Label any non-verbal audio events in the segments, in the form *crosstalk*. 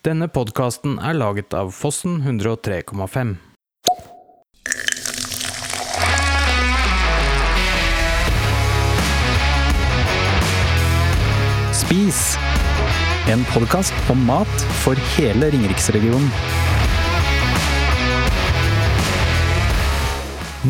Denne podkasten er laget av Fossen 103,5. Spis! En podkast om mat for hele Ringeriksregionen.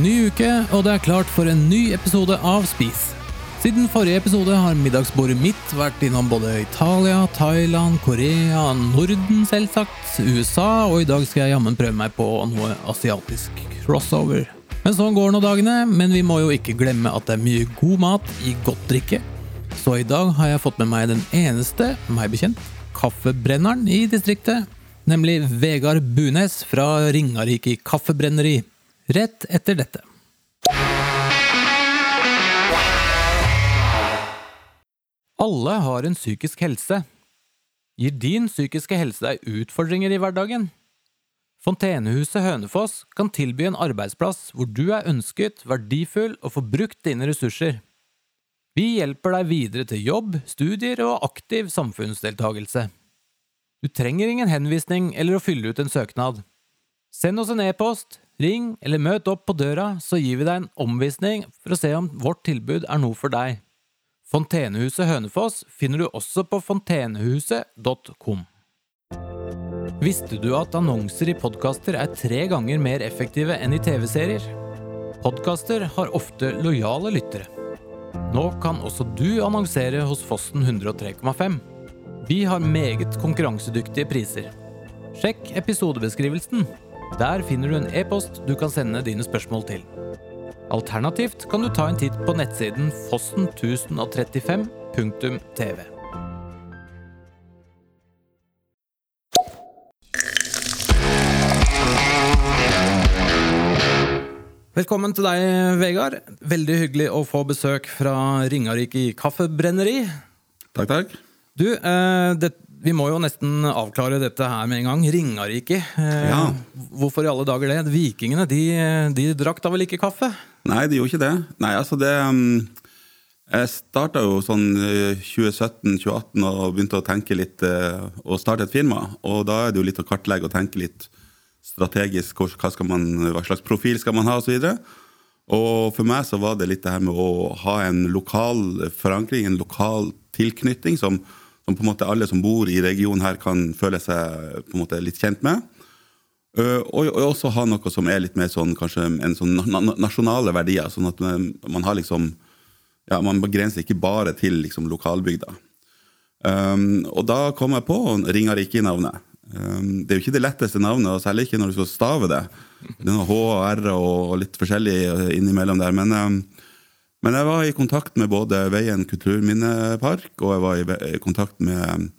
Ny uke, og det er klart for en ny episode av Spis. Siden forrige episode har middagsbordet mitt vært innom både Italia, Thailand, Korea, Norden selvsagt, USA, og i dag skal jeg jammen prøve meg på noe asiatisk crossover. Men sånn går nå dagene, men vi må jo ikke glemme at det er mye god mat i godt drikke. Så i dag har jeg fått med meg den eneste, meg bekjent, kaffebrenneren i distriktet. Nemlig Vegard Bunes fra Ringarike kaffebrenneri. Rett etter dette. Alle har en psykisk helse. Gir din psykiske helse deg utfordringer i hverdagen? Fontenehuset Hønefoss kan tilby en arbeidsplass hvor du er ønsket, verdifull og får brukt dine ressurser. Vi hjelper deg videre til jobb, studier og aktiv samfunnsdeltagelse. Du trenger ingen henvisning eller å fylle ut en søknad. Send oss en e-post, ring eller møt opp på døra, så gir vi deg en omvisning for å se om vårt tilbud er noe for deg. Fontenehuset Hønefoss finner du også på fontenehuset.com. Visste du at annonser i podkaster er tre ganger mer effektive enn i TV-serier? Podkaster har ofte lojale lyttere. Nå kan også du annonsere hos Fossen 103,5. Vi har meget konkurransedyktige priser. Sjekk episodebeskrivelsen. Der finner du en e-post du kan sende dine spørsmål til. Alternativt kan du ta en titt på nettsiden fossen1035.tv. Velkommen til deg, Vegard. Veldig hyggelig å få besøk fra Ringarike kaffebrenneri. Takk, takk. Du, eh, det, vi må jo nesten avklare dette her med en gang. Ringarike. Eh, Ja. Hvorfor i alle dager det? Vikingene de, de drakk da vel ikke kaffe? Nei, de gjorde ikke det. Nei, altså det um, Jeg starta jo sånn 2017-2018 og begynte å tenke litt uh, og starte et firma. Og da er det jo litt å kartlegge og tenke litt strategisk hvor- hva, skal man, hva slags profil skal man ha osv. Og, og for meg så var det litt det her med å ha en lokal forankring, en lokal tilknytning, som, som på en måte alle som bor i regionen her kan føle seg på en måte litt kjent med. Uh, og, og også ha noe som er litt mer sånn kanskje en sånn na na nasjonale verdier. Sånn at man, har liksom ja, Man begrenser ikke bare til liksom lokalbygda. Um, og da kom jeg på Ringarike i navnet. Um, det er jo ikke det letteste navnet, og særlig ikke når du skal stave det. Det er noe H og R og litt forskjellig innimellom der. Men, um, men jeg var i kontakt med både Veien kulturminnepark, og jeg var i kontakt med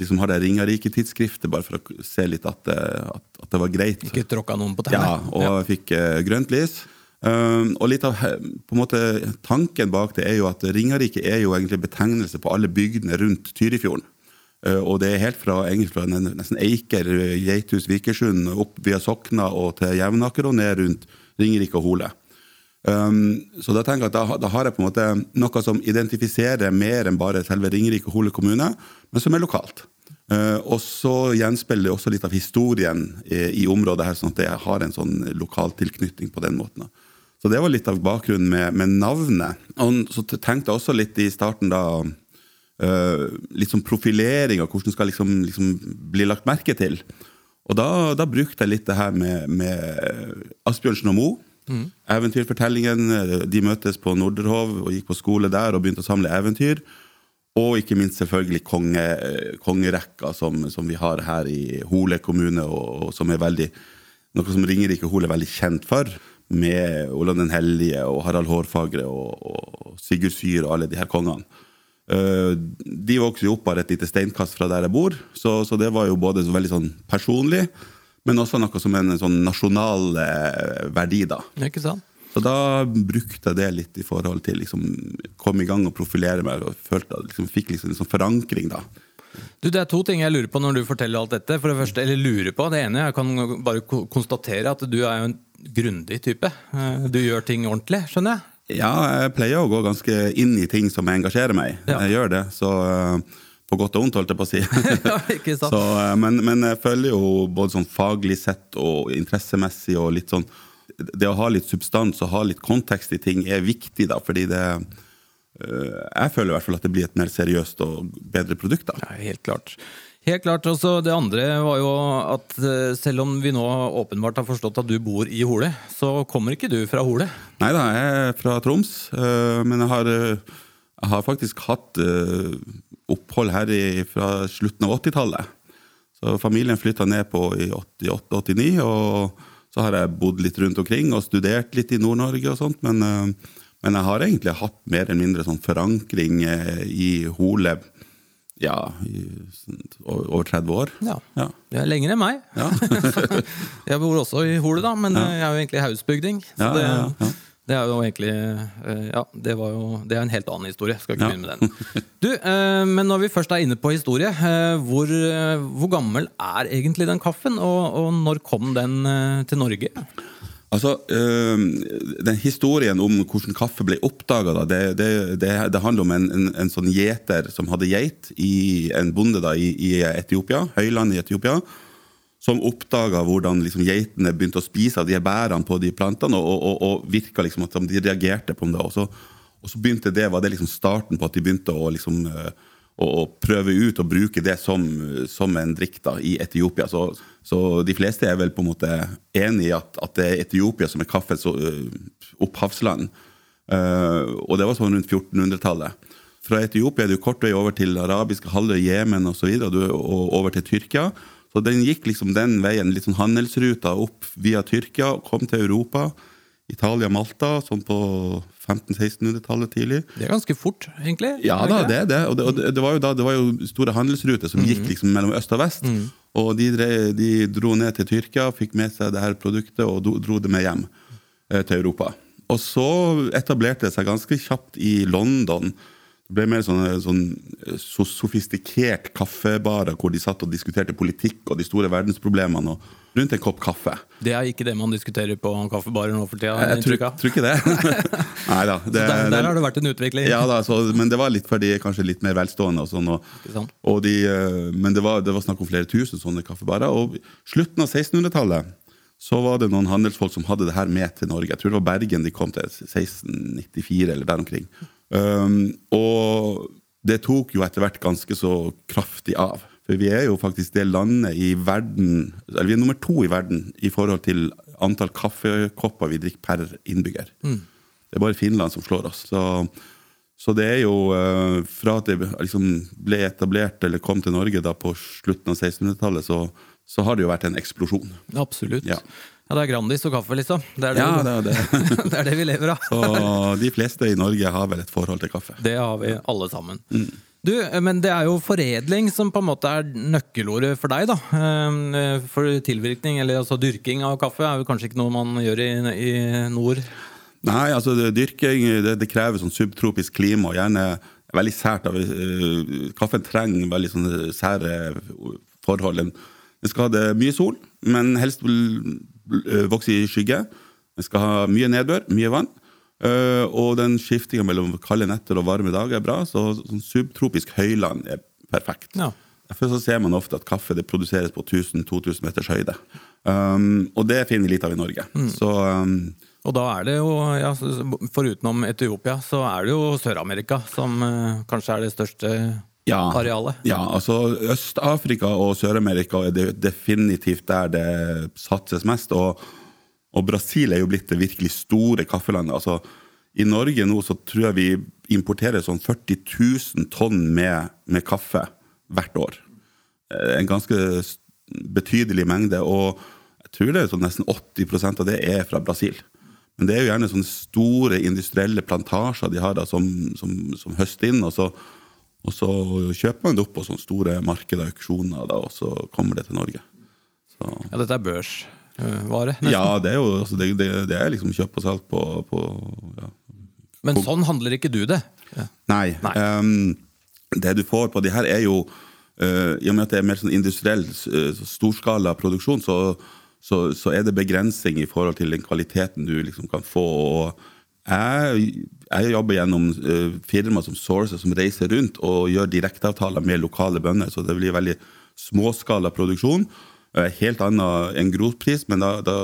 de som har det Ringarike-tidsskriftet, bare for å se litt at det, at, at det var greit. Ikke tråkka noen på tærne? Ja, og jeg fikk eh, grønt lys. Um, og litt av på en måte, tanken bak det er jo at Ringerike er jo egentlig betegnelse på alle bygdene rundt Tyrifjorden. Uh, og det er helt fra, egentlig fra nesten Eiker, eh, Geithus, Vikersund, opp via Sokna og til Jevnaker og ned rundt Ringerike og Hole. Um, så da tenker jeg at da, da har jeg på en måte noe som identifiserer mer enn bare selve Ringerike og Hole kommune, men som er lokalt. Uh, og så gjenspeiler det også litt av historien i, i området her, sånn at det har en sånn lokal tilknytning på den måten. Så det var litt av bakgrunnen med, med navnet. Og så tenkte jeg også litt i starten da uh, Litt sånn profilering av hvordan skal liksom, liksom bli lagt merke til. Og da, da brukte jeg litt det her med, med Asbjørnsen og Moe. Eventyrfortellingen. eh, De møtes på Norderhov og gikk på skole der og begynte å samle eventyr. Og ikke minst selvfølgelig konge, kongerekka som, som vi har her i Hole kommune, og, og som er veldig, noe som Ringerike Hole er veldig kjent for. Med Olav den hellige og Harald Hårfagre og, og Sigurd Syr og alle de her kongene. Eh, de vokste jo opp bare et lite steinkast fra der jeg bor, så, så det var jo både veldig sånn personlig, men også noe som en sånn nasjonal eh, verdi, da. Ikke sant? Så da brukte jeg det litt i forhold til liksom komme i gang og profilere meg, og følte liksom, fikk liksom en sånn forankring, da. Du, Det er to ting jeg lurer på når du forteller alt dette. For det første, eller lurer på, det ene, Jeg kan bare konstatere at du er jo en grundig type. Eh, Du gjør ting ordentlig, skjønner jeg? Ja, jeg pleier å gå ganske inn i ting som engasjerer meg. Ja. Jeg gjør det. Så eh, På godt og vondt, holdt jeg på å si. *laughs* Så, eh, men, men jeg føler jo både sånn faglig sett og interessemessig og litt sånn Det å ha litt substans og ha litt kontekst i ting er viktig, da, fordi det øh, Jeg føler i hvert fall at det blir et mer seriøst og bedre produkt. da. Ja, helt klart. Helt klart, Også Det andre var jo at eh, selv om vi nå åpenbart har forstått at du bor i Hole, så kommer ikke du fra Hole. Nei da, jeg er fra Troms, men jeg har, jeg har faktisk hatt opphold her i, fra slutten av 80-tallet. Så familien flytta ned på i 88-89, og så har jeg bodd litt rundt omkring og studert litt i Nord-Norge og sånt, men, øh, men jeg har egentlig hatt mer eller mindre sånn forankring øh, i Hole ja, i over over 30 år. Ja. Ja. Det er lenger enn meg. Ja. *laughs* Jeg bor også i Hole, da, men ja. jeg er jo egentlig hausbygding. Så det. Det er jo egentlig eh, Ja, det, var jo, det er en helt annen historie. Skal ikke Ja. begynne med den. Du, eh, Men når vi først er inne på historie, eh, hvor, hvor gammel er egentlig den kaffen? Og, og når kom den til Norge? Altså, den Historien om hvordan kaffe ble oppdaga, det, det, det, det handler om en, en, en sånn gjeter som hadde geit, i en bonde da, i, i Etiopia, høylandet i Etiopia, som oppdaga hvordan liksom, geitene begynte å spise av de bærene på de plantene, og, og, og, virka liksom at de reagerte på det. Og så, og så begynte det, var det liksom starten på at de begynte å liksom øh, å å prøve ut og bruke det som, som en drikk da, i Etiopia. Så, så de fleste er vel på en måte enig i at, at det er Etiopia som er kaffens øh, opphavsland. Uh, og det var sånn rundt 1400-tallet. Fra Etiopia er det jo kort vei over til arabiske halvøy, Jemen osv. Og, så videre, og over til Tyrkia. Så den gikk liksom den veien, litt sånn handelsruta opp via Tyrkia, kom til Europa. Italia, Malta, sånn på 1500-1600-tallet tidlig. Det er ganske fort, egentlig. Ja da, det er det. Og det, og det, var jo da, det var jo store handelsruter som gikk liksom mellom øst og vest. Og de, de dro ned til Tyrkia, fikk med seg det her produktet og dro det med hjem eh, til Europa. Og så etablerte det seg ganske kjapt i London. Det ble mer sånn, sånn så sofistikert kaffebarer hvor de satt og diskuterte politikk og de store verdensproblemene og rundt en kopp kaffe. Det er ikke det man diskuterer på kaffebarer nå for tida. Jeg jeg tror, tror ikke det. *laughs* Nei da. Der, der har det vært en utvikling. Ja da, så, men det var litt de er kanskje litt mer velstående. og sånn. Og, og de, eh, men det var, det var snakk om flere tusen sånne kaffebarer. Og slutten av 1600-tallet så var det noen handelsfolk som hadde det her med til Norge. Jeg tror det var Bergen de kom til, 1694 eller der omkring. Um, og det tok jo etter hvert ganske så kraftig av. For vi er jo faktisk det landet i verden Eller vi er nummer to i verden i forhold til antall kaffekopper vi drikker per innbygger. Det er bare Finland som slår oss. Så, så det er jo uh, Fra at det liksom ble etablert eller kom til Norge da på slutten av 1600-tallet, så, så har det jo vært en eksplosjon. Absolutt. Ja. Ja. det er Grandis og kaffe, liksom. Det er det, Ja, det er det. *laughs* det er det vi lever av. Så de fleste i Norge har vel et forhold til kaffe. Det har vi alle sammen. Mm. Du, men det er jo foredling som på en måte er nøkkelordet for deg, da. Eh, For tilvirkning, eller altså dyrking av kaffe, er jo kanskje ikke noe man gjør i, i nord. Nei, altså det, dyrking det, det krever sånn subtropisk klima, og gjerne veldig sært. eh, Kaffen trenger veldig sånne sære forhold. Den den skal ha det mye sol, men helst eh, vokse i skygge. Vi skal ha mye nedbør, mye vann. eh, og den skiftinga mellom kalde netter og varme dager er bra, så sånn subtropisk høyland er perfekt. Ja. Derfor så ser man ofte at kaffe det produseres på 1000-2000 meters høyde. Um, og det finner vi litt av i Norge. Så um, Og da er det jo, ja, forutenom Etiopia, så er det jo Sør-Amerika som uh, kanskje er det største ja, arealet. Ja, altså Øst-Afrika og Sør-Amerika er definitivt der det satses mest. Og, og Brasil er jo blitt det virkelig store kaffelandet. Altså, I Norge nå så tror jeg vi importerer sånn 40 000 tonn med, med kaffe hvert år. Eh, En ganske betydelig mengde. Og jeg tror det er sånn nesten 80% av det er fra Brasil. Men det er jo gjerne sånne store industrielle plantasjer de har da, som, som, som høster inn. og så og så kjøper man det opp på sånne store markeder, auksjoner, da, og så kommer det til Norge. Så, Ja, dette er børsvare. nesten. ja, det er jo altså, det, det, det er liksom kjøp og salg på, på ja. Men sånn handler ikke du det. Ja. Nei. Nei. Um, det du får på de her, er jo uh, I og med at det er mer sånn industriell, uh, storskala produksjon, så, så, så er det begrensning i forhold til den kvaliteten du liksom kan få. og Jeg, jeg jobber gjennom uh, firma som Source, som reiser rundt og gjør direkteavtaler med lokale bønder. Så det blir veldig småskala produksjon. Uh, helt annet enn grovpris, men da, da,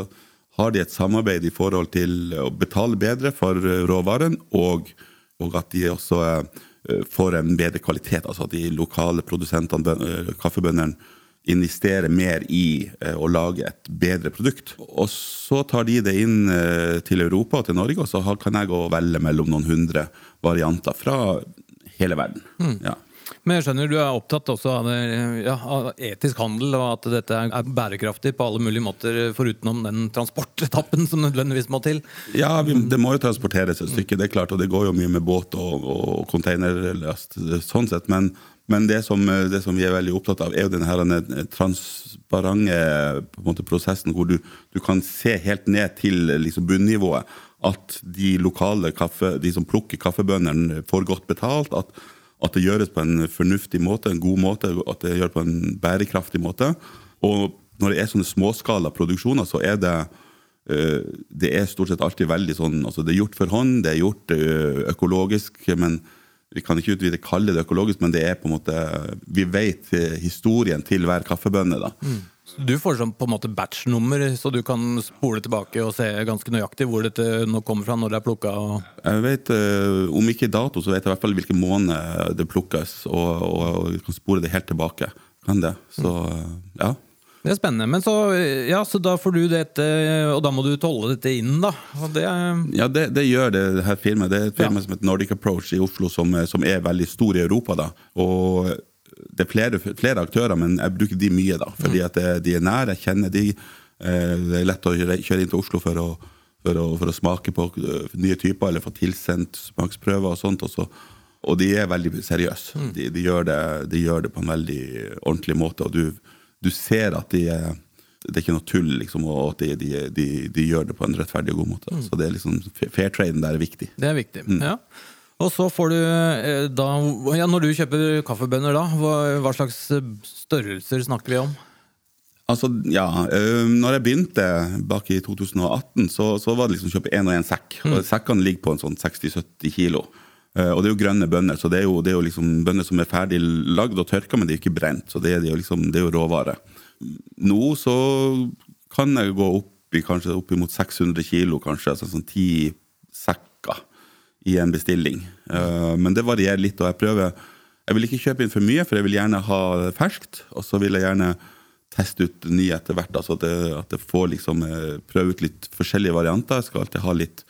har de et samarbeid i forhold til å betale bedre for uh, råvaren, og, og, at de også får en bedre kvalitet. Altså at de lokale produsentene, kaffebøndene, investere mer i eh, å lage et bedre produkt. Og så tar de det inn eh, til Europa og til Norge, og så kan jeg gå og velge mellom noen hundre varianter fra hele verden. Mm. Ja. Men jeg skjønner du er opptatt også av, ja, av, etisk handel, og at dette er bærekraftig på alle mulige måter, forutenom den transportetappen som nødvendigvis må til? Ja, det må jo transporteres et stykke, det er klart, og det går jo mye med båt og, og containerlast, sånn sett. Men, men det som, det som, vi er veldig opptatt av, er jo denne transparente måte, prosessen hvor du, du, kan se helt ned til liksom, bunnivået. At de lokale kaffe, de som plukker kaffebøndene, får godt betalt. At, at, det gjøres på en fornuftig måte, en god måte, at det gjøres på en bærekraftig måte. Og når det er sånne småskala produksjoner, så er det eh, det er stort sett alltid veldig sånn altså Det er gjort for hånd, det er gjort eh, økologisk, men vi kan ikke utvide kalle det økologisk, men det er på en måte Vi vet historien til hver kaffebønne. da. Mm. Du får sånn på en måte batch-nummer, så du kan spole tilbake og se ganske nøyaktig hvor dette nå kommer fra, når det er plukka? Og... Jeg vet, eh, Om ikke dato, så vet jeg i hvert fall hvilken måned det plukkes, og, og, og kan spore det helt tilbake. Kan det. Så ja. Det er spennende. Men så, ja, så da får du dette, og da må du tolle dette inn, da? Det ja, det, det, gjør det, det her filmet. Det er et firma ja. som heter Nordic Approach i Oslo, som, som, er veldig stor i Europa. da. Og det er flere, flere aktører, men jeg bruker de mye, da. Fordi at de er nære, jeg kjenner de. Eh, det er lett å kjøre inn til Oslo for å, for å, for å smake på eh, nye typer, eller få tilsendt smaksprøver og sånt. også. Og de er veldig seriøse. Mm. De, de, gjør det, de, gjør det, på en veldig ordentlig måte. og du du ser at de er det er ikke noe tull, liksom, og at de, de, de, de, gjør det på en rettferdig og god måte. Mm. Så det er liksom, fair traden der er viktig. Det er viktig, mm. ja. Og så får du eh, da ja, Når du kjøper kaffebønner, da, hva, hva, slags eh, størrelser snakker vi om? Altså, ja, øh, når jeg begynte bak i 2018, så, så var det liksom å kjøpe én og én sekk. Mm. Og Sekkene ligger på en sånn 60-70 kilo. Uh, og det er jo grønne bønner, så det er jo, det er jo liksom bønner som er ferdig lagd og tørka, men de er ikke brent. Så det er, det jo liksom, det er jo råvare. Nå så kan jeg gå opp i kanskje oppimot 600 kilo, kanskje, altså sånn ti sekker i en bestilling. Uh, men det varierer litt, og jeg prøver Jeg vil ikke kjøpe inn for mye, for jeg vil gjerne ha det ferskt, og så vil jeg gjerne teste ut nye etter hvert. Altså at, det, at jeg får liksom eh, prøve ut litt forskjellige varianter. Jeg skal alltid ha litt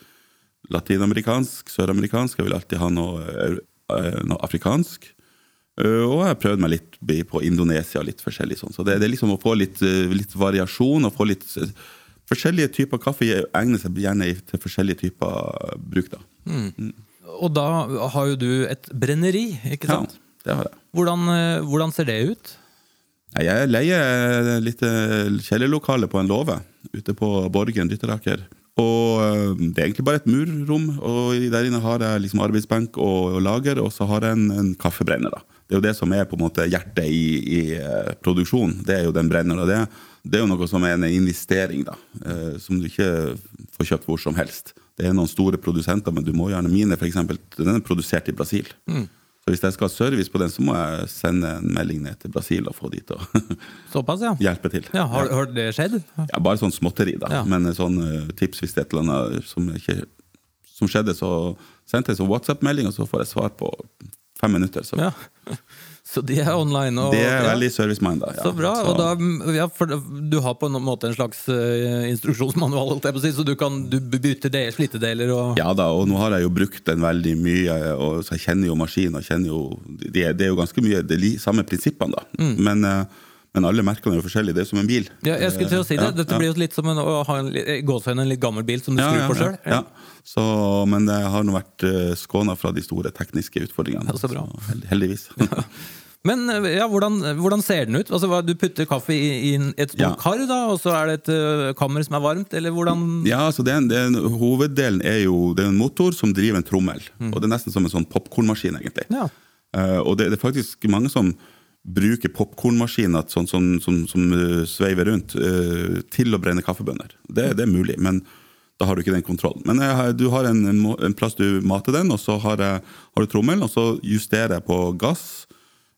latinamerikansk, søramerikansk. Jeg vil alltid ha noe, eh, noe afrikansk. Eh, og jeg har prøvd meg litt på Indonesia, litt forskjellig sånn. Så det, det, er liksom å få litt, eh, litt, variasjon og få litt Forskjellige typer kaffe egner seg gjerne til forskjellige typer bruk. da. Mm. Mm. Og da har jo du et brenneri, ikke sant? Ja, det har jeg. Hvordan, hvordan ser det ut? Jeg leier litt kjellerlokale på en låve ute på Borgen, Rytteraker. Og eh, det er egentlig bare et murrom, og der inne har jeg liksom arbeidsbenk og, lager, og så har jeg en, en kaffebrenner. da. Det er jo det som er på en måte hjertet i, i uh, produksjonen. Det er jo den brenneren. Det, det er jo noe som er en investering, da, uh, som du ikke får kjøpt hvor som helst. Det er noen store produsenter, men du må gjerne mine, f.eks. Den er produsert i Brasil. Mm. Så hvis jeg skal ha service på den, så må jeg sende en melding ned til Brasil og få de til *laughs* Såpass, ja. hjelpe til. Ja, har, har, det skjedd? Ja, Bare sånn småtteri, da. Ja. Men sånn uh, tips hvis det er et eller annet som, ikke, som skjedde, så sendte jeg en WhatsApp-melding, og så får jeg svar på fem minutter. Så. Ja. *laughs* Så de er online? Og, det er veldig service-minda. Ja. Så bra. Så. og da, ja, for Du har på en måte en slags uh, instruksjonsmanual, så du kan du bytte del, slitedeler og Ja da, og nå har jeg jo brukt den veldig mye, og så jeg kjenner jo maskinen. kjenner jo, det, de er jo ganske mye de samme prinsippene, da. Mm. Men uh, men alle merkene er jo forskjellige. Det er som en bil. Ja, jeg skulle til å si det. Dette blir jo litt som en, å ha en, en litt gammel bil som du skrur på sjøl. Ja, så, men det har nå vært uh, skåna fra de store tekniske utfordringene. Så bra. Så, heldigvis. *laughs* Men eh, ja, hvordan, hvordan, ser den ut? Altså, du putter kaffe i, i et stort ja. kar, da, og så er det et uh, kammer som er varmt? eller hvordan? Ja, altså det er en, det er en, Hoveddelen er jo det er en motor som driver en trommel. Mm. Og Det er nesten som en sånn popkornmaskin. egentlig. Ja. Uh, og det, det, er faktisk mange som bruker popkornmaskiner sånn, sånn, som, som uh, sveiver rundt, til å brenne kaffebønner. Det, det, er mulig. men Da har du ikke den kontrollen. Men jeg, har- du har en, en, plass du mater den, og så har, jeg, har du trommelen, og så justerer jeg på gass,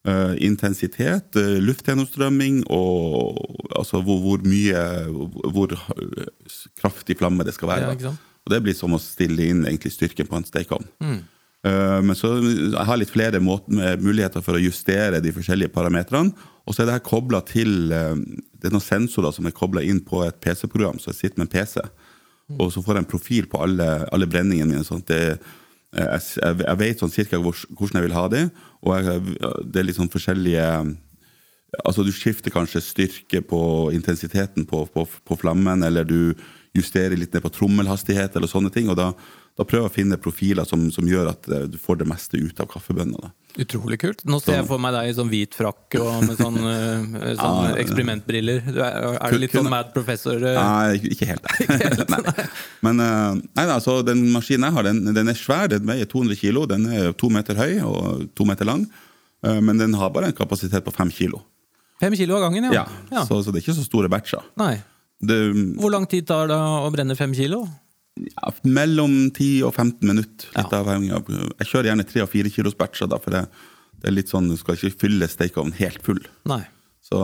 Uh, intensitet, uh, luftgjennomstrømming og altså hvor, hvor mye Hvor eh, kraftig flamme det skal være. Ja, det blir som å stille inn egentlig styrken på en stekeovn. Eh, men så jeg har litt flere muligheter for å justere de forskjellige parametrene. Og så er det her kobla til eh, Det er noen sensorer som er kobla inn på et PC-program, så jeg sitter med en PC. Og så får jeg en profil på alle, alle brenningene mine. sånn at det, jeg, jeg, jeg vet sånn cirka hvordan jeg vil ha det, og jeg, det er litt sånn forskjellige Altså Du skifter kanskje styrke på intensiteten på, på, på flammen, eller du justerer litt ned på trommelhastighet, eller sånne ting. og Da, da prøver jeg å finne profiler som, som gjør at eh, du får det meste ut av kaffebønna. Utrolig kult. Nå ser jeg for meg deg i sånn hvit frakk og med sånn, *laughs* eh, sånn Ja. eksperimentbriller. Du er, er du litt sånn mad professor? eh? Nei, ikke- helt. ikke helt. *laughs* nei. Men nei, altså, den maskinen jeg har, den, den er svær. Den veier 200 kilo. Den er to meter høy og to meter lang. Men den har bare en kapasitet på fem kilo. Fem kilo av gangen, ja. Ja, Ja. Så, så det er ikke så store batcher. Nei. Det, Hvor lang tid tar det å brenne fem kilo? Ja, mellom 10 og 15 minutter. Ja. Avhengig av Jeg kjører gjerne 3 og 4 kilos batcher, da, for det, det er litt sånn, du skal ikke fylle stekeovnen helt full. Nei. Så,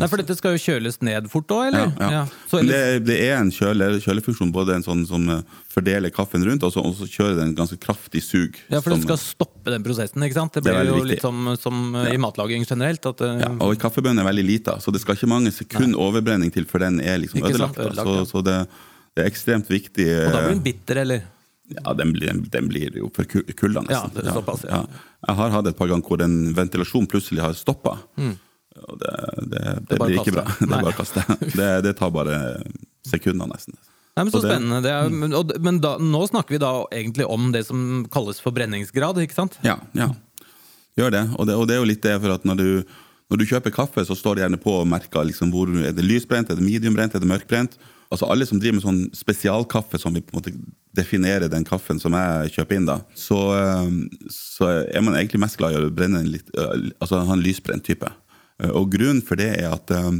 Nei, For dette skal jo kjøles ned fort òg, ja, eller? ja. Så, Men det, det er en kjøle, kjølefunksjon, både en sånn som eh, fordeler kaffen rundt, og så, og så kjører den en ganske kraftig sug. ja, for det skal stoppe den prosessen, ikke sant? Det Det blir jo veldig litt som, som ja. i matlaging generelt. At, eh, ja, og kaffebønnen er veldig lita, så det skal ikke mange sekund overbrenning til før den er liksom ødelagt. ødelagt, ja. så så det, det er ekstremt viktig. og da blir eh, den bitter, eller? Ja, den blir, den, den blir jo for kulda, nesten. Ja, det er såpass, ja. Jeg har hatt et par ganger hvor en ventilasjon plutselig har stoppa. Og det, det, det, Mm. blir ikke bra. *laughs* Det er bare å kaste. Det, det tar bare sekunder, nesten. Nei, men Så spennende. Det er, men og, men da, nå snakker vi da egentlig om det som kalles forbrenningsgrad, ikke sant? Ja, ja. Gjør det. Og, det. og det er jo litt det for at når du, når du kjøper kaffe, så står det gjerne på og merker liksom hvor er det lysbrent, er det mediumbrent, er det mørkbrent. Altså Alle som driver med sånn spesialkaffe, som vi på en måte definerer den kaffen som jeg kjøper inn, da, så, eh, så er man egentlig mest glad i å brenne en litt, altså ha en lysbrent type. Og grunnen for det er at eh,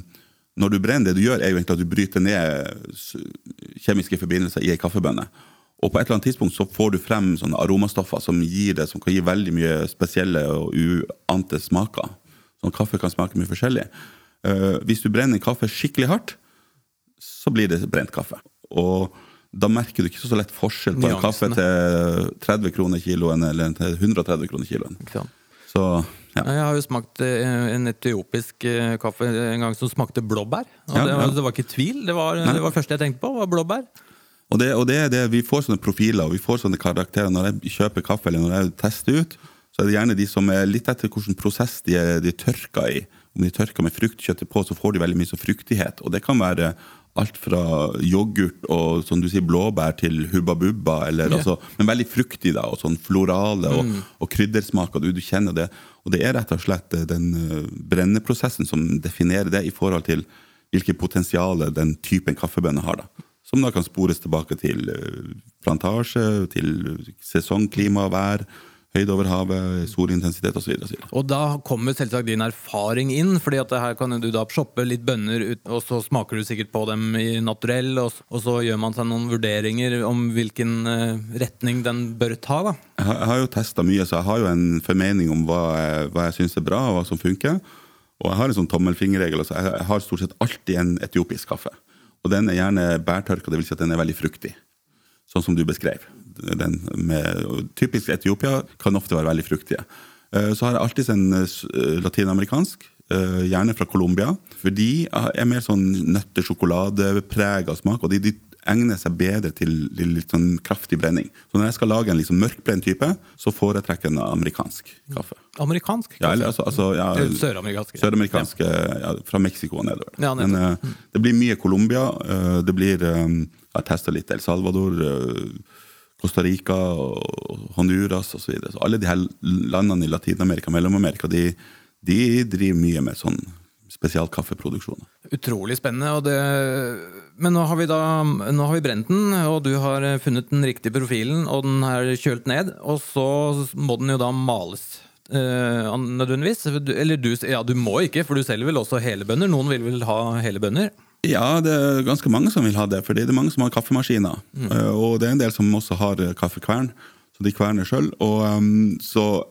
når du brenner, det du gjør, er jo egentlig at du bryter ned kjemiske forbindelser i ei kaffebønne. Og på et eller annet tidspunkt så får du frem sånne aromastoffer som, gir det, som kan gi veldig mye spesielle og uante smaker. Sånn kaffe kan smake mye forskjellig. Hvis du brenner kaffe skikkelig hardt, så blir det brent kaffe. Og da merker du ikke så lett forskjell på en kaffe til 30 kroner kiloen eller til 130 kroner kiloen. Så ja. Jeg har jo smakt eh, en etiopisk eh, kaffe en gang som smakte blåbær. Og Ja, det, var, ja. det var ikke tvil. Det var det var første jeg tenkte på, var blåbær. Og, det, og det er det, Vi får sånne profiler og vi får sånne karakterer. Når jeg kjøper kaffe eller når jeg tester ut, så er det gjerne de som er litt etter hvilken prosess de de tørka i. Om de er tørka med fruktkjøttet på, så får de veldig mye så fruktighet. Og det kan være alt fra yoghurt og som du sier, blåbær til hubba bubba. Eller, Ja. altså, men veldig fruktig, da, og sånn florale og, og kryddersmaker. Du, du kjenner det. Og det er rett og slett eh, den eh, brenneprosessen som definerer det i forhold til hvilket potensial den typen kaffebønner har. da. Som da kan spores tilbake til eh, plantasje, til sesongklima og vær, høyde over havet, solintensitet osv. Og og da kommer selvsagt din erfaring inn, fordi at her kan du da shoppe litt bønner, og så smaker du sikkert på dem i naturell, og, og så gjør man seg noen vurderinger om hvilken eh, retning den bør ta. da. Jeg har, jo testa mye, så jeg har jo en formening om hva jeg, hva jeg syns er bra, og hva som funker. Og jeg har en sånn tommelfingerregel. Altså jeg har stort sett alltid en etiopisk kaffe. Og den er gjerne bærtørka, dvs. Si at den er veldig fruktig. Sånn som du beskrev. Den med, typisk Etiopia kan ofte være veldig fruktige. Eh, Så har jeg alltid en eh, eh, latinamerikansk, gjerne fra Colombia. For de er mer sånn nøtte-sjokoladeprega smak, og de, de egner seg bedre til litt sånn kraftig brenning. Så når jeg skal lage en liksom mørkbrent type, så foretrekker jeg en amerikansk kaffe. Amerikansk? Ja, eller altså, altså ja, Søramerikansk. Søramerikanske, ja, fra Mexico og nedover. Ja. Men uh, det blir mye Colombia. Uh, det blir um, Jeg testa litt El Salvador, eh, Costa Rica, og Honduras osv. Alle de her landene i Latin-Amerika Mellom-Amerika de, de driver mye med sånn spesialkaffeproduksjon. Utrolig spennende. Og det, men nå har vi da nå har vi brent den, og du har funnet den riktige profilen, og den er kjølt ned. Og så må den jo da males. Uh, nødvendigvis. Eller du, ja, du må ikke, for du selger vel også hele bønner. Noen vil vel ha hele bønner? Ja, det er ganske mange som vil ha det, for det er mange som har kaffemaskiner. Mm. Og det er en del som også har eh, kaffekvern, så de kverner sjøl. Um, så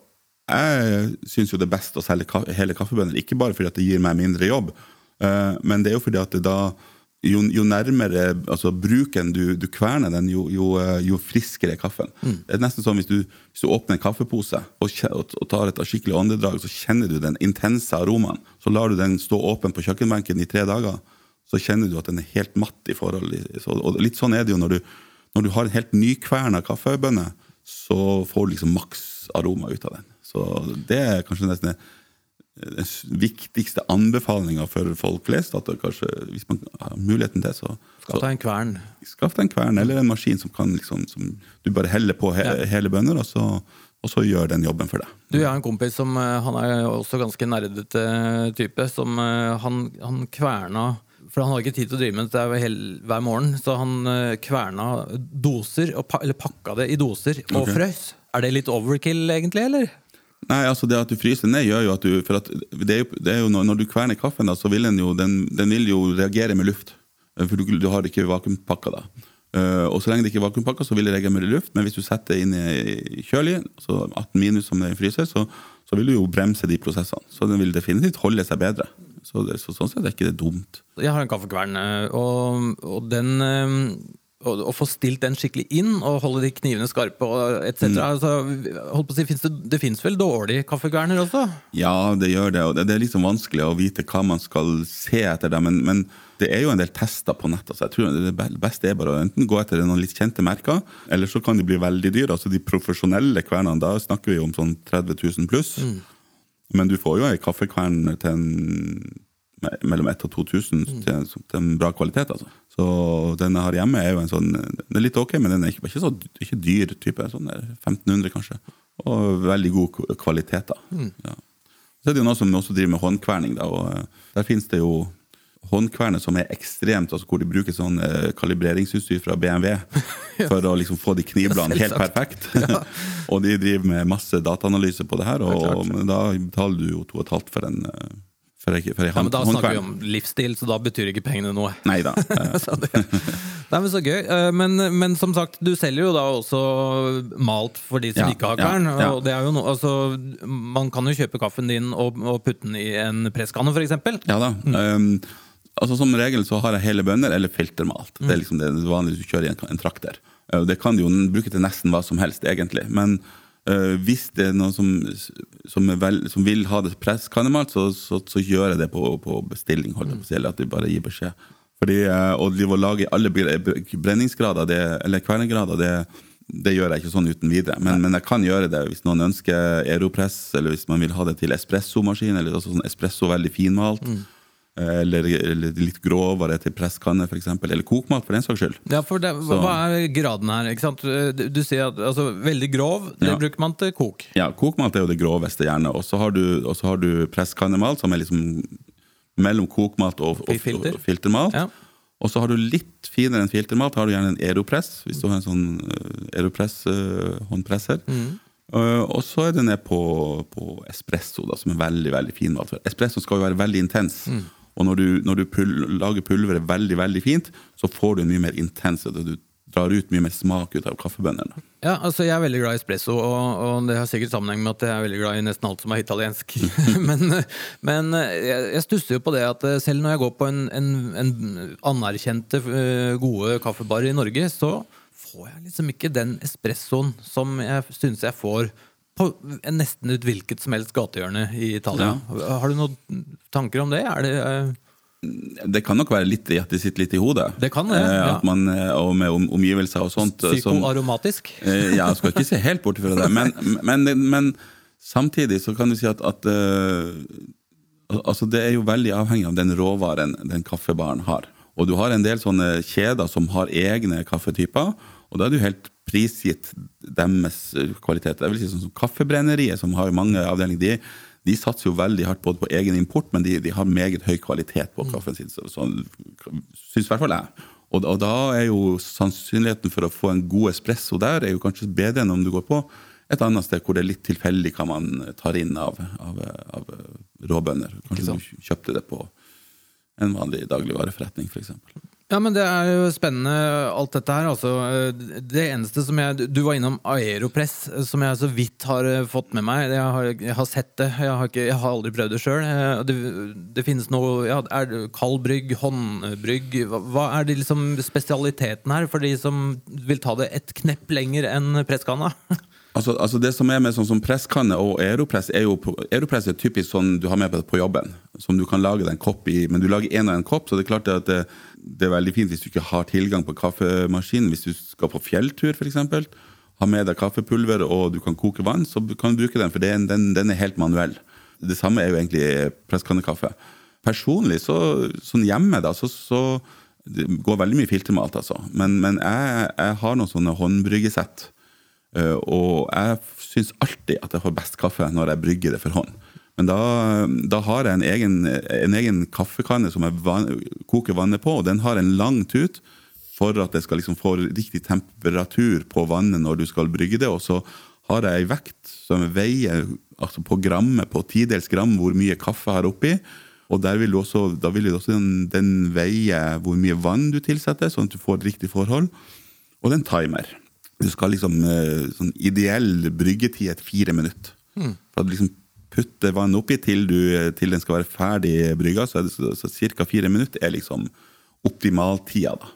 jeg syns jo det er best å selge ka hele kaffebønner, ikke bare fordi at det gir meg mindre jobb, eh, men det er jo fordi at det da jo, jo nærmere altså bruken du, du kverner den, jo, jo, eh, jo friskere er kaffen. Det er nesten sånn hvis du, hvis du åpner en kaffepose og, og tar et skikkelig åndedrag, så kjenner du den intense aromaen. Så lar du den stå åpen på kjøkkenbenken i tre dager, så kjenner du at den er helt matt i forhold. og litt sånn er det jo når du, når du har en helt nykverna kaffebønne, så får du liksom maks aroma ut av den. Så det er kanskje nesten den viktigste anbefalinga for folk flest. At kanskje, hvis man har muligheten til, så, Skaff deg en kvern. Skaff deg en kvern eller en maskin som, kan liksom, som du bare heller på he Ja. hele bønner, og så, og så gjør den jobben for deg. Du, Jeg har en kompis som eh, han er også ganske nerdete type. Som eh, han, han kverna For han hadde ikke tid til å drive med dette hel, hver morgen, så han eh, kverna doser, og pa, eller pakka det i doser, og okay. frøs. Er det litt overkill, egentlig, eller? Nei, altså Det at du fryser ned, gjør jo at du For at det er jo, det er jo når, når du kverner kaffen, da, så vil den jo, den, den vil jo reagere med luft. Eh, For du, du har ikke vakuumpakka da. Uh, og så lenge det ikke er vakuumpakka, så vil det reagere med luft. Men hvis du setter det inn i kjølig, altså 18 minus som det er i fryser, så, så vil du jo bremse de prosessene. Så den vil definitivt holde seg bedre. Så, det, så sånn sett er ikke det dumt. Jeg har en kaffekvern, eh, og, og den eh, å, å få stilt den skikkelig inn og holde de knivene skarpe og etc. Mm. Altså, si, det, det fins vel dårlige kaffekverner også? Ja, det gjør det. Og det, er liksom vanskelig å vite hva man skal se etter. Det, men, men det er jo en del tester på nett. så Jeg tror Det beste er bare å enten gå etter noen litt kjente merker, eller så kan de bli veldig dyre. Altså De profesjonelle kvernene, da snakker vi om sånn 30 000 pluss. Men du får jo ei kaffekvern til en mellom 1000 og 2000 til, en- til en bra kvalitet. altså. Så den jeg har hjemme, er jo en sånn Den er litt ok, men den er ikke, ikke så ikke dyr type. Sånn 1500, kanskje. Og veldig god kvalitet. da. Ja. Så er det jo noen som også driver med håndkverning. Da, og eh, Der finnes det jo håndkverner som er ekstremt, altså hvor de bruker sånn eh, kalibreringsutstyr fra BMW *laughs* for å liksom få de knivbladene helt perfekt. perfekt. *laughs* og de driver med masse dataanalyse på det her, og, og klart. og da betaler du jo to og et halvt for en eh, for jeg, for jeg Ja, men Da snakker vi om livsstil, så da betyr ikke pengene noe. Nei da. *laughs* Så det, nei, men så gøy. Eh, Men, men som sagt, du selger jo da også malt for de som Ja, ikke har kvern. ja. Og det er jo no, altså, man kan jo kjøpe kaffen din og, og putte den i en presskanne, f.eks. Ja da. Um, altså Som regel så har jeg hele bønner eller filtermalt. Det er liksom det vanlige du kjører i en, en trakter. Uh, det kan du jo bruke til nesten hva som helst, egentlig. Men uh, hvis det er noen som, som, er vel, som vil ha det presskannemalt, så, så, så gjør jeg det på, på bestilling. Holdt jeg på å si, eller at du bare gir beskjed. Fordi uh, Å drive og lage alle bre- bre- brenningsgrader, det, eller kvernegrader, det det gjør jeg ikke sånn uten videre, men, men jeg kan gjøre det hvis noen ønsker aeropress, eller hvis man vil ha det til espressomaskin, eller altså sånn espresso veldig finmalt. Eller, eller litt grovere til presskanne, f.eks. Eller kokmat, for den saks skyld. Ja, for det, hva er graden her? ikke sant? Du, du sier at altså, veldig grov, det Ja. bruker man til kok. Ja, kokmat er jo det groveste, gjerne. Og så har du, har du presskannemalt, som er liksom mellom kokmat og, og, Filter. og filtermalt. Ja. Og så har du litt finere enn filtermalt, har du gjerne en aeropress, hvis du har en sånn uh, aeropress-håndpresser. Mm. og så er det ned på, på espresso, da, som er veldig veldig finmalt. mat. Espresso skal jo være veldig intens. Mm. Og når du, når du pul lager pulveret veldig veldig fint, så får du en mye mer intens Du drar ut mye mer smak ut av kaffebønnene. Ja, altså Jeg er veldig glad i espresso, og, og det har sikkert sammenheng med at jeg er veldig glad i nesten alt som er italiensk. *laughs* men men jeg, jeg stusser jo på det at eh, selv når jeg går på en, en, en anerkjente, eh, gode kaffebar i Norge, så får jeg liksom ikke den espressoen som jeg syns jeg får på nesten ut hvilket som helst gatehjørne i Italia. Har du noen tanker om det? Er det uh... Det kan nok være litt i at det sitter litt i hodet. Det kan det, Eh, ja. At man, eh, og med om, omgivelser og sånt. eh, som- psykoaromatisk? Eh, ja, jeg skal ikke se helt bort fra det, men, men, men samtidig så kan du si at, at uh, altså det er jo veldig avhengig av den råvaren den kaffebaren har. Og du har en del sånne kjeder som har egne kaffetyper, og da er du helt prisgitt deres kvalitet. Jeg vil si sånn som Kaffebrenneriet, som har mange avdelinger, de, de satser jo veldig hardt både på egen import, men de, de har meget høy kvalitet på kaffen sin. Så, sånn syns i hvert fall jeg. Og, og da er jo sannsynligheten for å få en god espresso der er jo kanskje bedre enn om du går på et annet sted hvor det er litt tilfeldig hva man tar inn av, av, av råbønder. Kanskje du kjøpte det på en vanlig dagligvareforretning, f.eks. Ja, men Det er jo spennende, alt dette her. Altså, det eneste som jeg Du var innom Aeropress, som jeg så vidt har eh, fått med meg. Jeg har, jeg har sett det, jeg har, ikke, jeg har, aldri prøvd det sjøl. Det, det, finnes noe ja, er det Kald brygg, håndbrygg hva, hva er det liksom spesialiteten her, for de som vil ta det et knepp lenger enn presskanna? *laughs* Altså, altså, Det som er med sånn som presskanne og aeropress, er jo aeropress er typisk sånn du har med på jobben. Som du kan lage en kopp i, men du lager én og én kopp, så det er klart at det, det, er veldig fint hvis du ikke har tilgang på kaffemaskin. Hvis du skal på fjelltur, f.eks. Ha med deg kaffepulver og du kan koke vann, så kan du bruke den, for den, den, den er helt manuell. Det samme er jo egentlig presskannekaffe. Personlig, så, sånn hjemme, da, så, så det går veldig mye filtermat, altså. Men, men jeg, jeg, har noen sånne håndbryggesett og jeg syns alltid at jeg får best kaffe når jeg brygger det for hånd. Men da, da har jeg en egen, en egen kaffekanne som jeg van, koker vannet på, og den har en lang tut for at det skal liksom få riktig temperatur på vannet når du skal brygge det. Og så har jeg ei vekt som veier altså på grammet, på tidels gram, hvor mye kaffe jeg har oppi. Og vil også, da vil også den, den veie hvor mye vann du tilsetter, sånn at du får riktig forhold. Og den timer. Du skal liksom eh, sånn ideell bryggetid et fire minutter. Mm. For at du liksom putter vann oppi til, du, til den skal være ferdig brygga, så, er det, så, så ca. fire minutter er liksom optimaltida. da.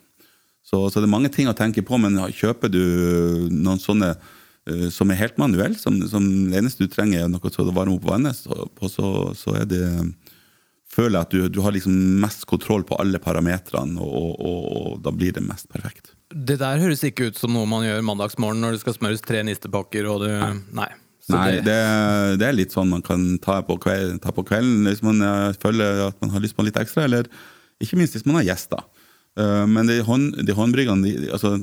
Så, så, det er mange ting å tenke på, men kjøper du noen sånne uh, som er helt manuelle, som, som, det eneste du trenger, er noe til å varme opp vannet, så, så, så er det føler jeg at du, du, har liksom mest kontroll på alle parametrene, og, og, og, og, da blir det mest perfekt. Det der høres ikke ut som noe man gjør mandagsmorgen når det skal smøres tre nistepakker og du Nei. Nei, det, det, er litt sånn man kan ta på, kveld, ta på kvelden hvis man uh, føler at man har lyst på litt ekstra, eller ikke minst hvis man har gjester. Uh, men de, hånd, de håndbryggene de, altså,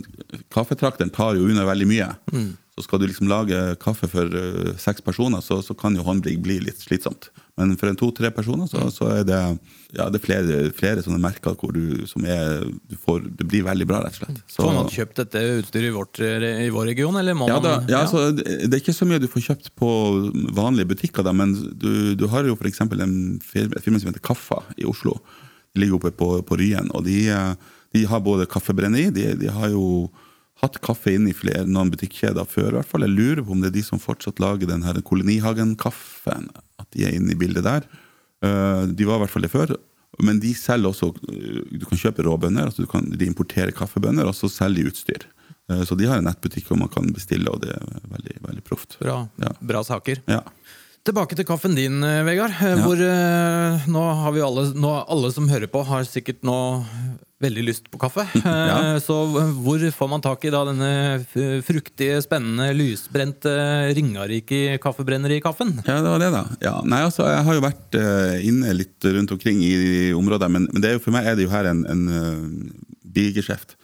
Kaffetrakteren tar jo unna veldig mye. Mm. Så skal du liksom lage kaffe for uh, seks personer, så, så kan jo håndbrygg bli litt slitsomt. Men for en to-tre personer så, så, er det, ja, det er flere, flere, sånne merker hvor du, som er, du får, det blir veldig bra, rett og slett. Så, får man kjøpt dette utstyret i, vårt, i vår region, eller må ja, da, ja, ja. Altså, det er ikke så mye du får kjøpt på vanlige butikker, da, men du, du har jo f.eks. en firma, firma som heter Kaffa i Oslo. De ligger oppe på, på Ryen, og de, de har både kaffebrenneri, de, de har jo hatt kaffe inn i flere, noen butikkjeder før. i hvert fall. Jeg lurer på om det er de som fortsatt lager den her Kolonihagen-kaffen. At de er inne i bildet der. Uh, de var i hvert fall det før. Men de selger også Du kan kjøpe råbønner. altså kan, De importerer kaffebønner, og så selger de utstyr. Uh, så de har en nettbutikk hvor man kan bestille, og det er veldig, veldig proft. Bra, ja. bra saker. Ja. Tilbake til kaffen din, eh, Vegard. Hvor ja. nå har vi alle, nå, alle som hører på, har sikkert nå veldig lyst på kaffe. *laughs* ja. Så hvor får man tak i da denne fruktige, spennende, lysbrente Ringarike kaffebrenneri-kaffen? Ja, det var det, da. Ja, nei, altså, Jeg har jo vært inne litt rundt omkring i området, men, men jo, for meg er det jo her en, en bigeskjeft.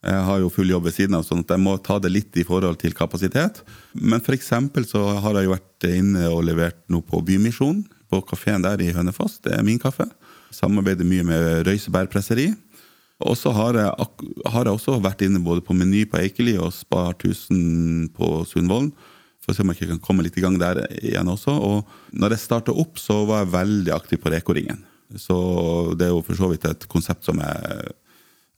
Jeg har jo full jobb ved siden av, sånn at jeg må ta det litt i forhold til kapasitet. Men eksempel så har jeg jo vært inne og levert noe på Bymisjonen, på kafeen der i Hønefoss. Det er min kaffe. Samarbeider mye med Røyseberg presseri. Og så har, har jeg, også vært inne både på Meny på Eikeli og Spar 1000 på Sundvolden. For å se om jeg ikke kan komme litt i gang der igjen også. Og når jeg starta opp, så var jeg veldig aktiv på Reko-ringen. Så det er jo for så vidt et konsept som jeg,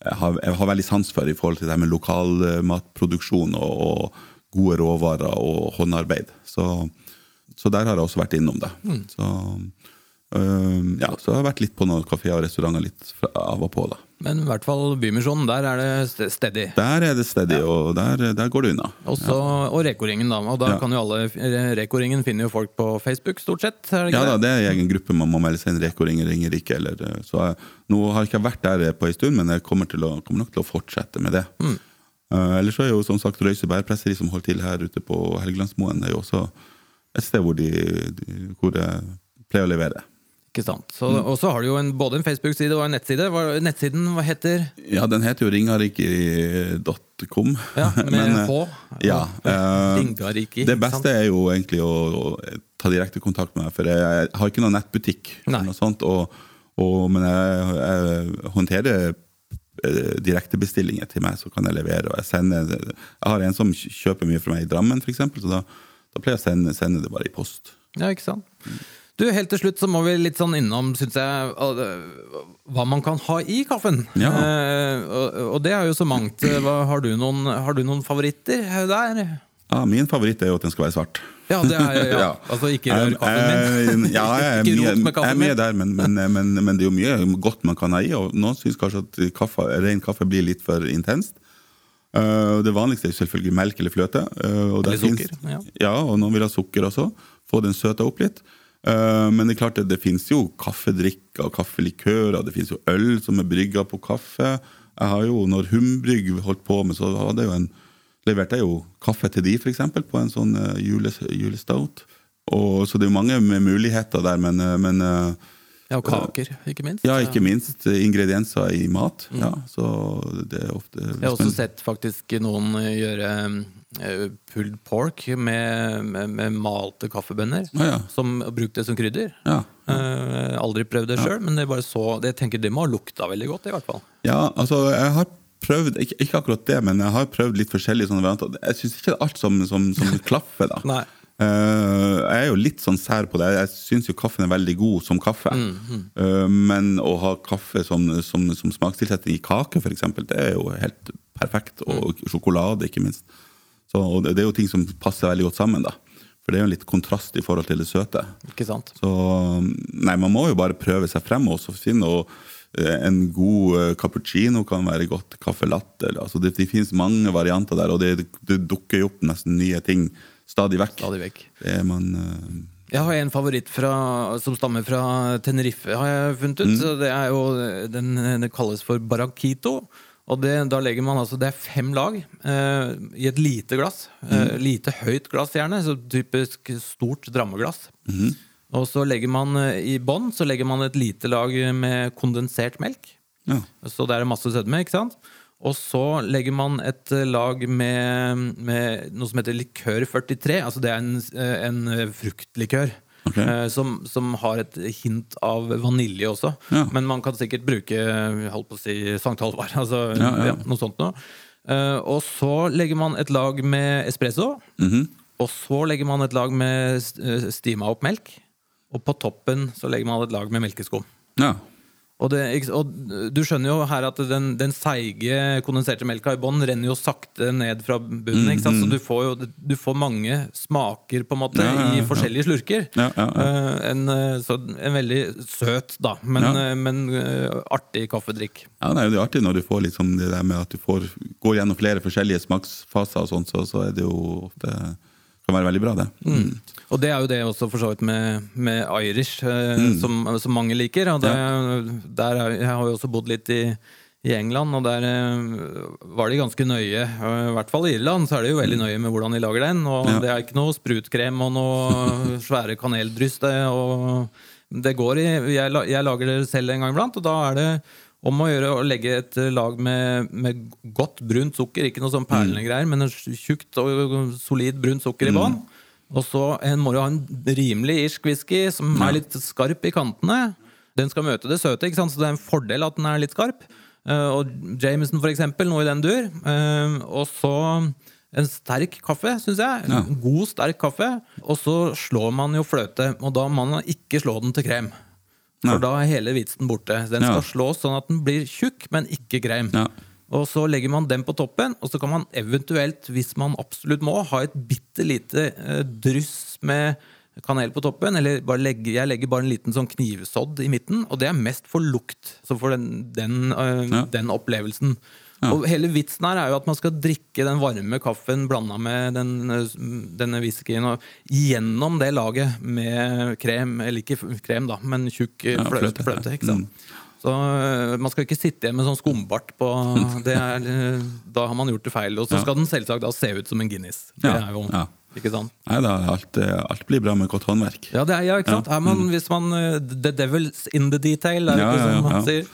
har, jeg har, veldig sans for i forhold til det med lokalmatproduksjon og, og, gode råvarer og håndarbeid. Så, så, der har jeg også vært innom det. Mm. Så, øh, ja, så jeg har vært litt på noen kafeer og restauranter litt av og på. da. Men i hvert fall Bymisjonen, der er det steady. Der er det steady, ja. og der, der, går det unna. Også, ja. Og Reko-ringen, da. Og da ja. kan jo alle Reko-ringen finner jo folk på Facebook, stort sett? Det ja da, det er egen gruppe man må melde seg inn. Reko-ringen ringer ikke. Eller, så jeg, nå har jeg ikke vært der på en stund, men jeg kommer, å, kommer nok til å fortsette med det. Mm. Uh, ellers så er jo som sagt Røyse bærpresseri som holder til her ute på Helgelandsmoen, det er jo også et sted hvor, de, de, hvor jeg pleier å levere. Ikke sant. Så, mm. Og så har du jo en, både en Facebook-side og en nettside. Hva, nettsiden hva heter Ja, den heter jo ringariki.com. Ja, *laughs* med Men, H. Eh, ja, uh, Ringariki. Det beste er jo egentlig å, å, ta direkte kontakt med meg, for jeg, har ikke noen nettbutikk. Eller noe sånt, og, og, men jeg, jeg håndterer eh, direktebestillinger til meg, så kan jeg levere. og Jeg sender, jeg har en som kjøper mye fra meg i Drammen, f.eks., så da, da pleier jeg å sende, sende, det bare i post. Ja, ikke sant? Du, Helt til slutt så må vi litt sånn innom synes jeg, hva man kan ha i kaffen. Ja. Eh, og, og det er jo så mangt. Har, du noen, har du noen favoritter der? Ja, min favoritt er jo at den skal være svart. Ja, det er ja. *laughs* Ja. Altså ikke rør kaffen min. Eh, Ja, *laughs* jeg er Ikke rot med jeg er kaffen min. der, men, men, men, men det er jo mye godt man kan ha i. Og noen syns kanskje at kaffe, ren kaffe blir litt for intenst. Uh, det vanligste er selvfølgelig melk eller fløte. Uh, Eller sukker, finnes- ja. ja, og noen vil ha sukker også. Få den søta opp litt. Eh, men det er klart det, det finnes jo kaffedrikker og kaffelikører. Det finnes jo øl som er brygga på kaffe. Jeg har jo, når Humbrygg holdt på med, så hadde jeg jo en, leverte jeg jo kaffe til de, f.eks., på en sånn uh, jules, julestout. Så det er jo mange muligheter der, men, eh, men eh, Ja, og kaker, ikke minst. ja, ikke minst eh, ingredienser i mat. Ja, så det er ofte Jeg har også sett faktisk noen gjøre eh, pulled pork med, med, med malte kaffebønner. Ah, ja. Som brukte det som krydder. Ja. Eh, aldri prøvd det sjøl, men det bare så det, jeg tenker det må ha lukta veldig godt. i hvert fall Ja, altså jeg har prøvd, ikke, ikke akkurat det, men jeg har prøvd litt forskjellige sånne varianter. Jeg syns ikke det er alt som, som, som *laughs* klaffer, da. Nei. Eh, jeg er jo litt sånn sær på det. Jeg syns jo kaffen er veldig god som kaffe. Eh, men å ha kaffe som, som, som smakstilsetting i kake, f.eks., det er jo helt perfekt. Og sjokolade, ikke minst. Så, og det, er jo ting som passer veldig godt sammen, da. For det er jo en litt kontrast i forhold til det søte. Ikke sant? Så nei, man må jo bare prøve seg frem og finne og, eh, en god cappuccino kan være godt. Caffè latte. Altså det, det finnes mange varianter der, og det, det dukker jo opp nesten nye ting stadig vekk. Stadig vekk. Det er man uh... Jeg har en favoritt fra, som stammer fra Tenerife, har jeg funnet ut. Mm. Det er jo, den, den kalles for barraquito. Og det, da legger man altså, det er fem lag eh, i et lite glass. Eh, lite høyt glass, gjerne. Så typisk stort drammeglass. Og så legger man eh, i bånn så legger man et lite lag med kondensert melk. ja. Så det er masse sødme, ikke sant? Og så legger man et eh, lag med, med noe som heter likør 43. Altså det er en, eh, en eh, fruktlikør. Ok. eh, Som, som har et hint av vanilje også. Ja. Men man kan sikkert bruke holdt på å si Sankt Halvard. *laughs* Altså, Ja, ja. noe sånt noe. Og så legger man et lag med espresso. Mhm. Og så legger man et lag med stima opp melk. Og på toppen så legger man et lag med melkeskum. ja. Og, det, og du skjønner jo her at den, den seige kondenserte melka i bånn renner jo sakte ned fra bunnen. ikke sant? Så du får jo du får mange smaker på en måte Ja, ja, ja, i forskjellige slurker. Ja, ja, ja. Eh, En, eh, så en veldig søt, da, men, eh, men artig kaffedrikk. ja det er artig når du får liksom det der med at du får går gjennom flere forskjellige smaksfaser, og sånt, så, så er det jo ofte kan være veldig bra, det. Mm. Og det er jo det også for så vidt med, med Irish, eh, Mm. som, som mange liker. Og det, der er, jeg har jo også bodd litt i, i England, og der eh, var de ganske nøye. I hvert fall i Irland så er de jo veldig nøye med hvordan de lager den. Og Mm. Ja. det er ikke noe sprutkrem og noe *laughs* svære kaneldryss. Det, og det går i jeg, jeg lager det selv en gang iblant, og da er det om å gjøre å legge et lag med, med godt brunt sukker, ikke noe sånn perlende greier, men en tjukt og solid brunt sukker i bånn. Og så en må du ha en rimelig irsk whisky som er litt skarp i kantene. Den skal møte det søte, ikke sant? så det er en fordel at den er litt skarp. Eh, og Jameson, for eksempel, noe i den dur. Eh, og så en sterk kaffe, syns jeg. Ja. En God, sterk kaffe. Og så slår man jo fløte, og da må man ikke slå den til krem. For Nei. da er hele vitsen borte. Den skal slås sånn at den blir tjukk, men ikke krem. Og så legger man den på toppen, og så kan man eventuelt, hvis man absolutt må, ha et bitte lite eh, dryss med kanel på toppen. Eller legge, jeg legger bare en liten sånn knivsodd i midten, og det er mest for lukt. Så for den, den, øh, Ja. den opplevelsen. Ja. Og hele vitsen her er jo at man skal drikke den varme kaffen blanda med den, eh, denne whiskyen gjennom det laget med krem, eller ikke krem, da, men tjukk eh, Ja, fløte. ikke sant? Mm. Så øh, man skal ikke sitte igjen med sånn skumbart på *laughs* det er, øh, Da har man gjort det feil. Og så Ja. skal den selvsagt da se ut som en Guinness. Det Ja, er jo, ja. ikke sant? Nei da, alt, eh, alt blir bra med godt håndverk. Ja, det er, ja ikke sant? Ja, man, Hvis man The devil's in the detail, er det Ja, ikke ja, som man ja. sier?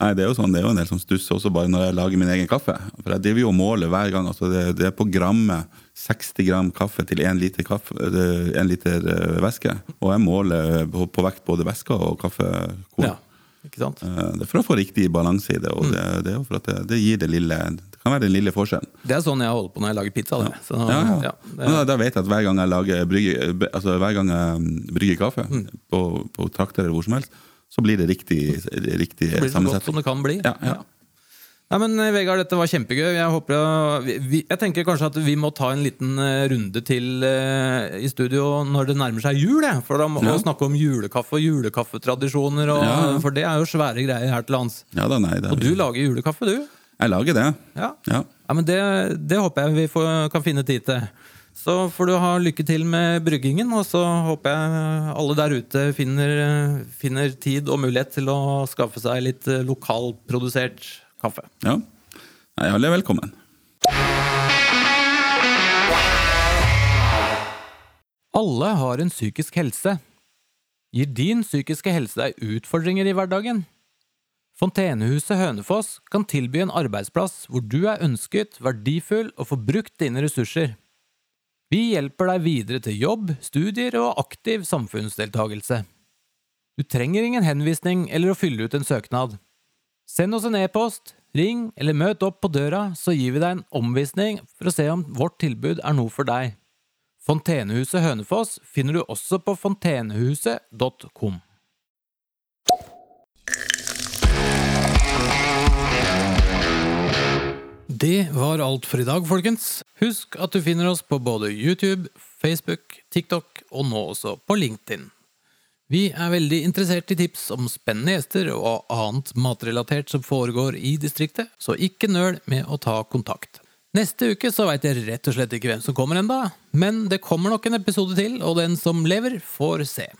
Nei, Det er jo sånn, det er jo en del som stusser også bare når jeg lager min egen kaffe. For Jeg driver jo og måler hver gang. altså Det, det er på grammet 60 gram kaffe til 1 liter, kaffe, eh, en liter eh, væske. Og jeg måler på, på vekt både væske og kaffekorn. Ja, ikke sant? Eh, Det er for å få riktig balanse i det, og det, det er jo for at det, det gir det lille kan være den lille forskjellen. Det er sånn jeg holder på når jeg lager pizza. Ja. Så, Ja, ja. Da, da vet jeg at hver gang jeg lager brygge, altså hver gang jeg mm, brygger kaffe Mm. på, på trakter eller hvor som helst, så blir det riktig, riktig det blir så godt som det kan bli. Ja, ja. Nei, men eh, Vegard, dette var kjempegøy. Jeg, håper, vi, jeg tenker kanskje at vi må ta en liten eh, runde til eh, i studio når det nærmer seg jul. jeg. For da må vi Ja. snakke om julekaffe og julekaffetradisjoner. Og, Ja. For det er jo svære greier her til lands. Ja da, nei, Og du lager julekaffe, du? Jeg lager det. Ja. Ja. Ja, men det, det håper jeg vi får, kan finne tid til. Så får du ha lykke til med bryggingen, og så håper jeg alle der ute finner, finner tid og mulighet til å skaffe seg litt eh, lokalprodusert kaffe. ja. Nei, alle er velkommen. Alle har en psykisk helse. Gir din psykiske helse deg utfordringer i hverdagen? Fontenehuset Hønefoss kan tilby en arbeidsplass hvor du er ønsket, verdifull og får brukt dine ressurser. Vi hjelper deg videre til jobb, studier og aktiv samfunnsdeltagelse. Du trenger ingen henvisning eller å fylle ut en søknad. Send oss en e-post, ring eller møt opp på døra, så gir vi deg en omvisning for å se om vårt tilbud er noe for deg. Fontenehuset Hønefoss finner du også på fontenehuset.com. Det var alt for i dag, folkens. Husk at du finner oss på både YouTube, Facebook, TikTok og nå også på LinkedIn. Vi er veldig interessert i tips om spennende gjester og annet matrelatert som foregår i distriktet, så ikke nøl med å ta kontakt. Neste uke så veit jeg rett og slett ikke hvem som kommer enda, men det kommer nok en episode til, og den som lever, får se.